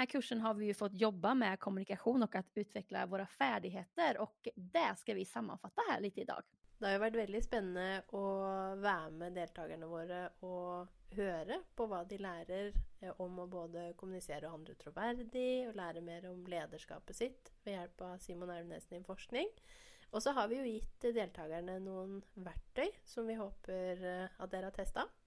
här kursen har vi ju fått jobba med kommunikation och att utveckla våra färdigheter och det ska vi sammanfatta här lite idag. Det har ju varit väldigt spännande att vara med deltagarna våra och höra på vad de lär om att både kommunicera och handla trovärdigt och lära mer om ledarskapet sitt med hjälp av Simon Elvnes forskning. Och så har vi ju gett deltagarna några verktyg som vi hoppas att ni har testat.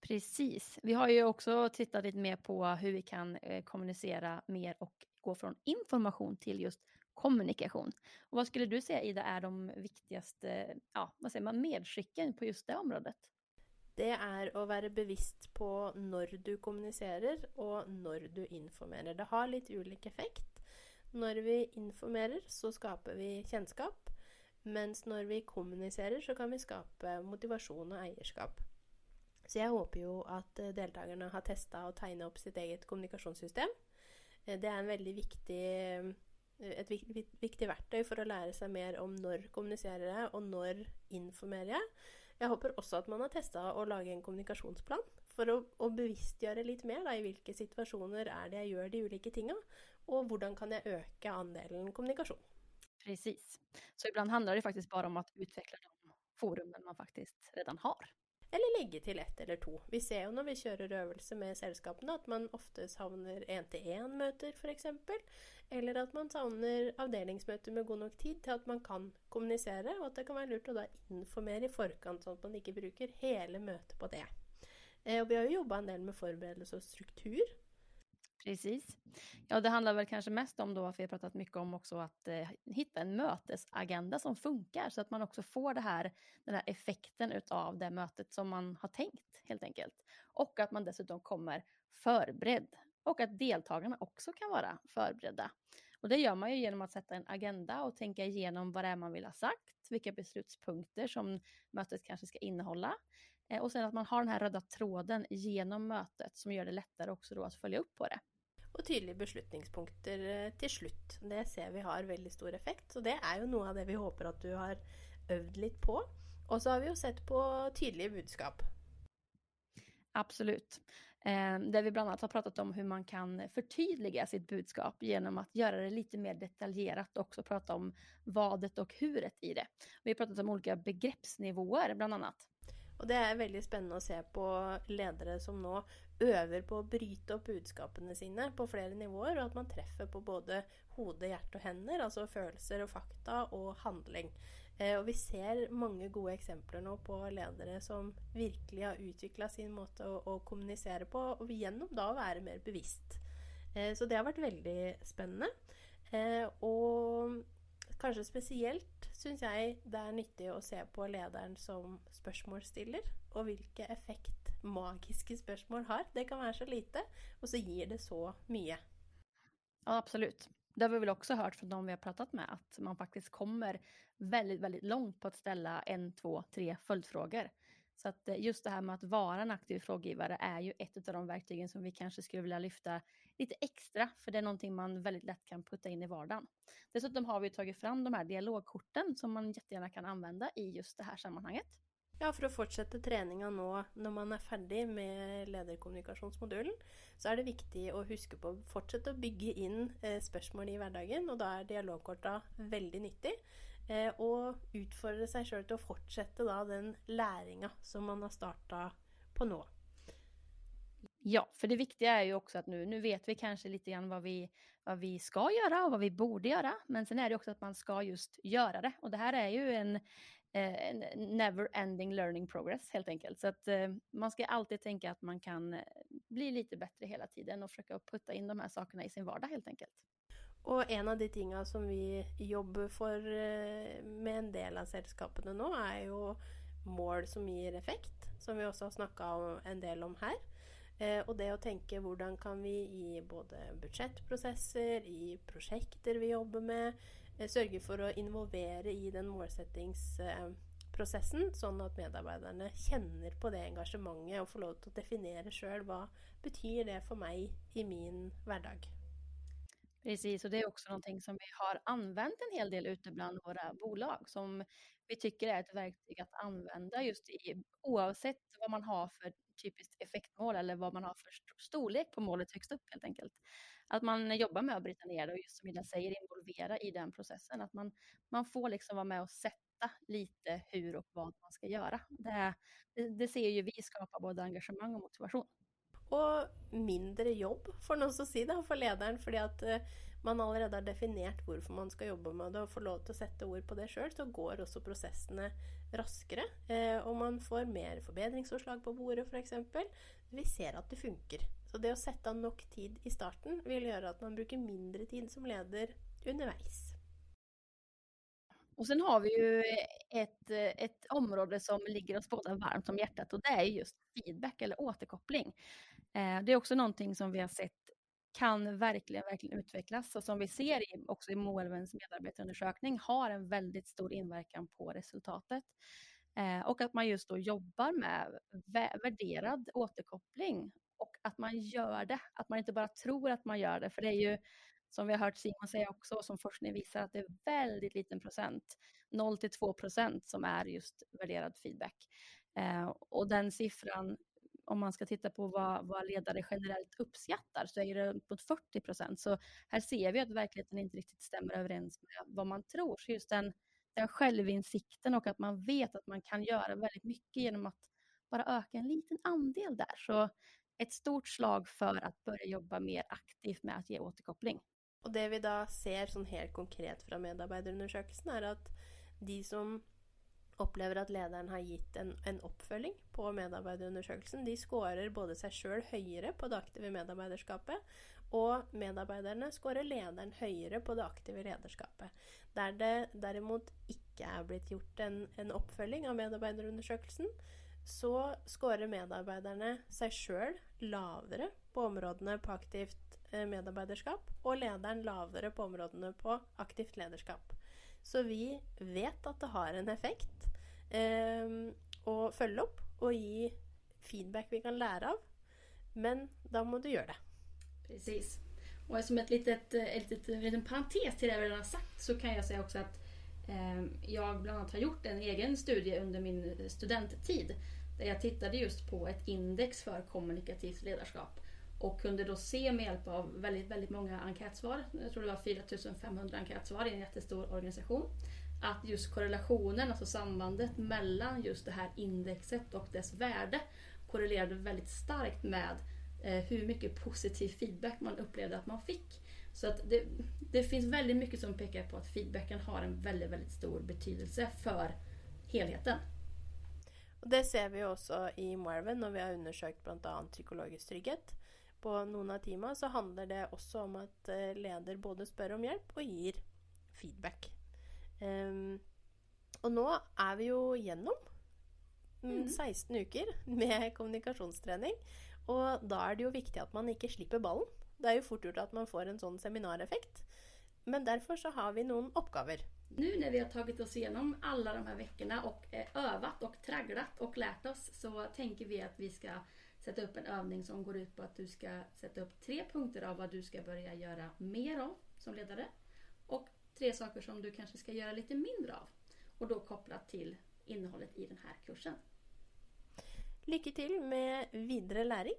Precis. Vi har ju också tittat lite mer på hur vi kan eh, kommunicera mer och gå från information till just kommunikation. Och vad skulle du säga Ida är de viktigaste ja, vad säger man, medskicken på just det området? Det är att vara bevisst på när du kommunicerar och när du informerar. Det har lite olika effekt. När vi informerar så skapar vi kännskap. Medan när vi kommunicerar så kan vi skapa motivation och ägarskap. Så jag hoppas ju att eh, deltagarna har testat att tegne upp sitt eget kommunikationssystem. Eh, det är en väldigt viktig eh, ett viktigt verktyg för att lära sig mer om när kommunicerar jag och när informerar jag. Jag hoppas också att man har testat att laga en kommunikationsplan för att, att bevisstgöra lite mer då, i vilka situationer är det jag gör de olika tingen och hur kan jag öka andelen kommunikation. Precis. Så ibland handlar det faktiskt bara om att utveckla de forumen man faktiskt redan har. Eller lägga till ett eller två. Vi ser ju när vi kör övelse med sällskapen att man oftast hamnar en-till-en-möten för exempel. Eller att man savner avdelningsmöten med god nog tid till att man kan kommunicera och att det kan vara lurt att då informera i förkant så att man inte brukar hela mötet på det. Eh, och vi har ju jobbat en del med förberedelse och struktur Precis. Ja, det handlar väl kanske mest om då att vi har pratat mycket om också att eh, hitta en mötesagenda som funkar så att man också får det här, den här effekten utav det mötet som man har tänkt helt enkelt. Och att man dessutom kommer förberedd och att deltagarna också kan vara förberedda. Och det gör man ju genom att sätta en agenda och tänka igenom vad det är man vill ha sagt, vilka beslutspunkter som mötet kanske ska innehålla. Eh, och sen att man har den här röda tråden genom mötet som gör det lättare också då att följa upp på det och tydliga beslutningspunkter eh, till slut. Det ser vi har väldigt stor effekt. Så det är ju något av det vi hoppas att du har övat lite på. Och så har vi ju sett på tydliga budskap. Absolut. Eh, där vi bland annat har pratat om hur man kan förtydliga sitt budskap genom att göra det lite mer detaljerat och också prata om vadet och huret i det. Vi har pratat om olika begreppsnivåer bland annat. Och det är väldigt spännande att se på ledare som nu övar på att bryta upp budskapen sina på flera nivåer och att man träffar på både hode, hjärta och händer, alltså känslor och fakta och handling. Eh, och vi ser många goda exempel nu på ledare som verkligen har utvecklat sin måte att, att kommunicera på och genom det att vara mer bevisst. Eh, så det har varit väldigt spännande. Eh, och kanske speciellt syns jag det är nyttigt att se på ledaren som spørsmålsstiller, och hvilke effekt magiska spørsmål har. Det kan vara så lite och så ger det så mycket. Ja, absolut. Det har vi väl också hört från de vi har pratat med att man faktiskt kommer väldigt, väldigt långt på att ställa en, två, tre följdfrågor. Så att eh, just det här med att vara en aktiv frågegivare är ju ett av de verktygen som vi kanske skulle vilja lyfta lite extra, för det är någonting man väldigt lätt kan putta in i vardagen. Dessutom har vi tagit fram de här dialogkorten som man jättegärna kan använda i just det här sammanhanget. Ja, för att fortsätta träningen nu när man är färdig med ledarkommunikationsmodulen så är det viktigt att huska på att fortsätta att bygga in eh, spörsmål i vardagen och då är dialogkorten väldigt nyttigt. Eh, och utfordra sig själv till att fortsätta den læringa som man har startat på nu. Ja, för det viktiga är ju också att nu, nu vet vi kanske lite grann vad vi, vad vi ska göra och vad vi borde göra. Men sen är det också att man ska just göra det. Och det här är ju en, eh, en never ending learning progress helt enkelt. Så att eh, man ska alltid tänka att man kan eh, bli lite bättre hela tiden och försöka putta in de här sakerna i sin vardag helt enkelt. Och en av de tinga som vi jobbar for eh, med en del av sällskapen nu är ju mål som ger effekt, som vi också har snakka en del om här. Och eh, det att tänka hur kan vi i både budgetprocesser, i projekt vi jobbar med, eh, sørge sörja för att involvera i den målsättningsprocessen så att medarbetarna känner på det engagemanget och får lov att definiera sjøl vad betyder det för mig i min vardag. Precis, och det är också någonting som vi har använt en hel del ute bland våra bolag som vi tycker är ett verktyg att använda just i, oavsett vad man har för typiskt effektmål eller vad man har för storlek på målet högst upp helt enkelt. Att man jobbar med att bryta ner det och just som Ida säger involvera i den processen. Att man, man får liksom vara med och sätta lite hur och vad man ska göra. Det, det, det ser ju vi skapar både engagemang och motivation. Och mindre jobb, får man också säga, för ledaren. För att eh, man allerede har definert hvorfor man skal jobbe med det, og får lov til å sette ord på det sjøl, så går også prosessene raskere. Eh, og man får mer forbedringsforslag på bordet, f.eks. Vi ser at det funker. Så det å sette av nok tid i starten vil gjøre at man bruker mindre tid som leder underveis. Och sen har vi ju eh, ett, eh, ett område som ligger oss båda varmt om hjärtat och det är just feedback eller återkoppling. Eh, det är också någonting som vi har sett kan verkligen, verkligen utvecklas och som vi ser också i Moelvens medarbetarundersökning har en väldigt stor inverkan på resultatet. Och att man just då jobbar med värderad återkoppling och att man gör det, att man inte bara tror att man gör det, för det är ju som vi har hört Simon säga också, och som forskning visar att det är väldigt liten procent, 0 till 2 procent som är just värderad feedback. Eh, och den siffran om man ska titta på vad, vad ledare generellt uppskattar så är det uppåt 40 procent. Så här ser vi att verkligheten inte riktigt stämmer överens med vad man tror. Så just den, den självinsikten och att man vet att man kan göra väldigt mycket genom att bara öka en liten andel där. Så ett stort slag för att börja jobba mer aktivt med att ge återkoppling. Och det vi då ser sånn helt konkret från medarbeiderundersøkelsen, är att de som opplever at lederen har gitt en, en oppfølging på medarbeiderundersøkelsen. De scorer både seg sjøl høyere på det aktive medarbeiderskapet, og medarbeiderne scorer lederen høyere på det aktive lederskapet. Der det derimot ikke er blitt gjort en, en oppfølging av medarbeiderundersøkelsen, så scorer medarbeiderne seg sjøl lavere på områdene på aktivt eh, medarbeiderskap, og lederen lavere på områdene på aktivt lederskap. Så vi vet at det har en effekt eh, å följa upp och ge feedback vi kan lära av. Men då måste du göra det. Precis. Och som ett litet, ett litet, en liten parentes till det jag redan har sagt så kan jag säga också att Ehm, jag bland annat har gjort en egen studie under min studenttid där jag tittade just på ett index för kommunikativt ledarskap och kunde då se med hjälp av väldigt, väldigt många enkätsvar, jag tror det var 4500 enkätsvar i en jättestor organisation, att just korrelationen, alltså sambandet mellan just det här indexet och dess värde korrelerade väldigt starkt med eh, hur mycket positiv feedback man upplevde att man fick. Så att det, det finns väldigt mycket som pekar på att feedbacken har en väldigt, väldigt stor betydelse för helheten. Och det ser vi också i Marvin när vi har undersökt bland annat psykologisk trygghet. På några av teamene så handlar det också om att eh, leder både spør om hjälp och ger feedback. Um, og nå er vi gjennom mm. 16 uker med kommunikasjonstrening. Og da er det jo viktig at man ikke slipper ballen. Det er jo fort gjort at man får en sånn seminareffekt. Men därför så har vi noen oppgaver. Nu när vi har tagit oss igenom alla de här veckorna och övat och tragglat och lärt oss så tänker vi att vi ska sätta upp en övning som går ut på att du ska sätta upp tre punkter av vad du ska börja göra mer av som ledare och tre saker som du kanske ska göra lite mindre av. Och då kopplat till innehållet i den här kursen. Lycka till med vidare läring!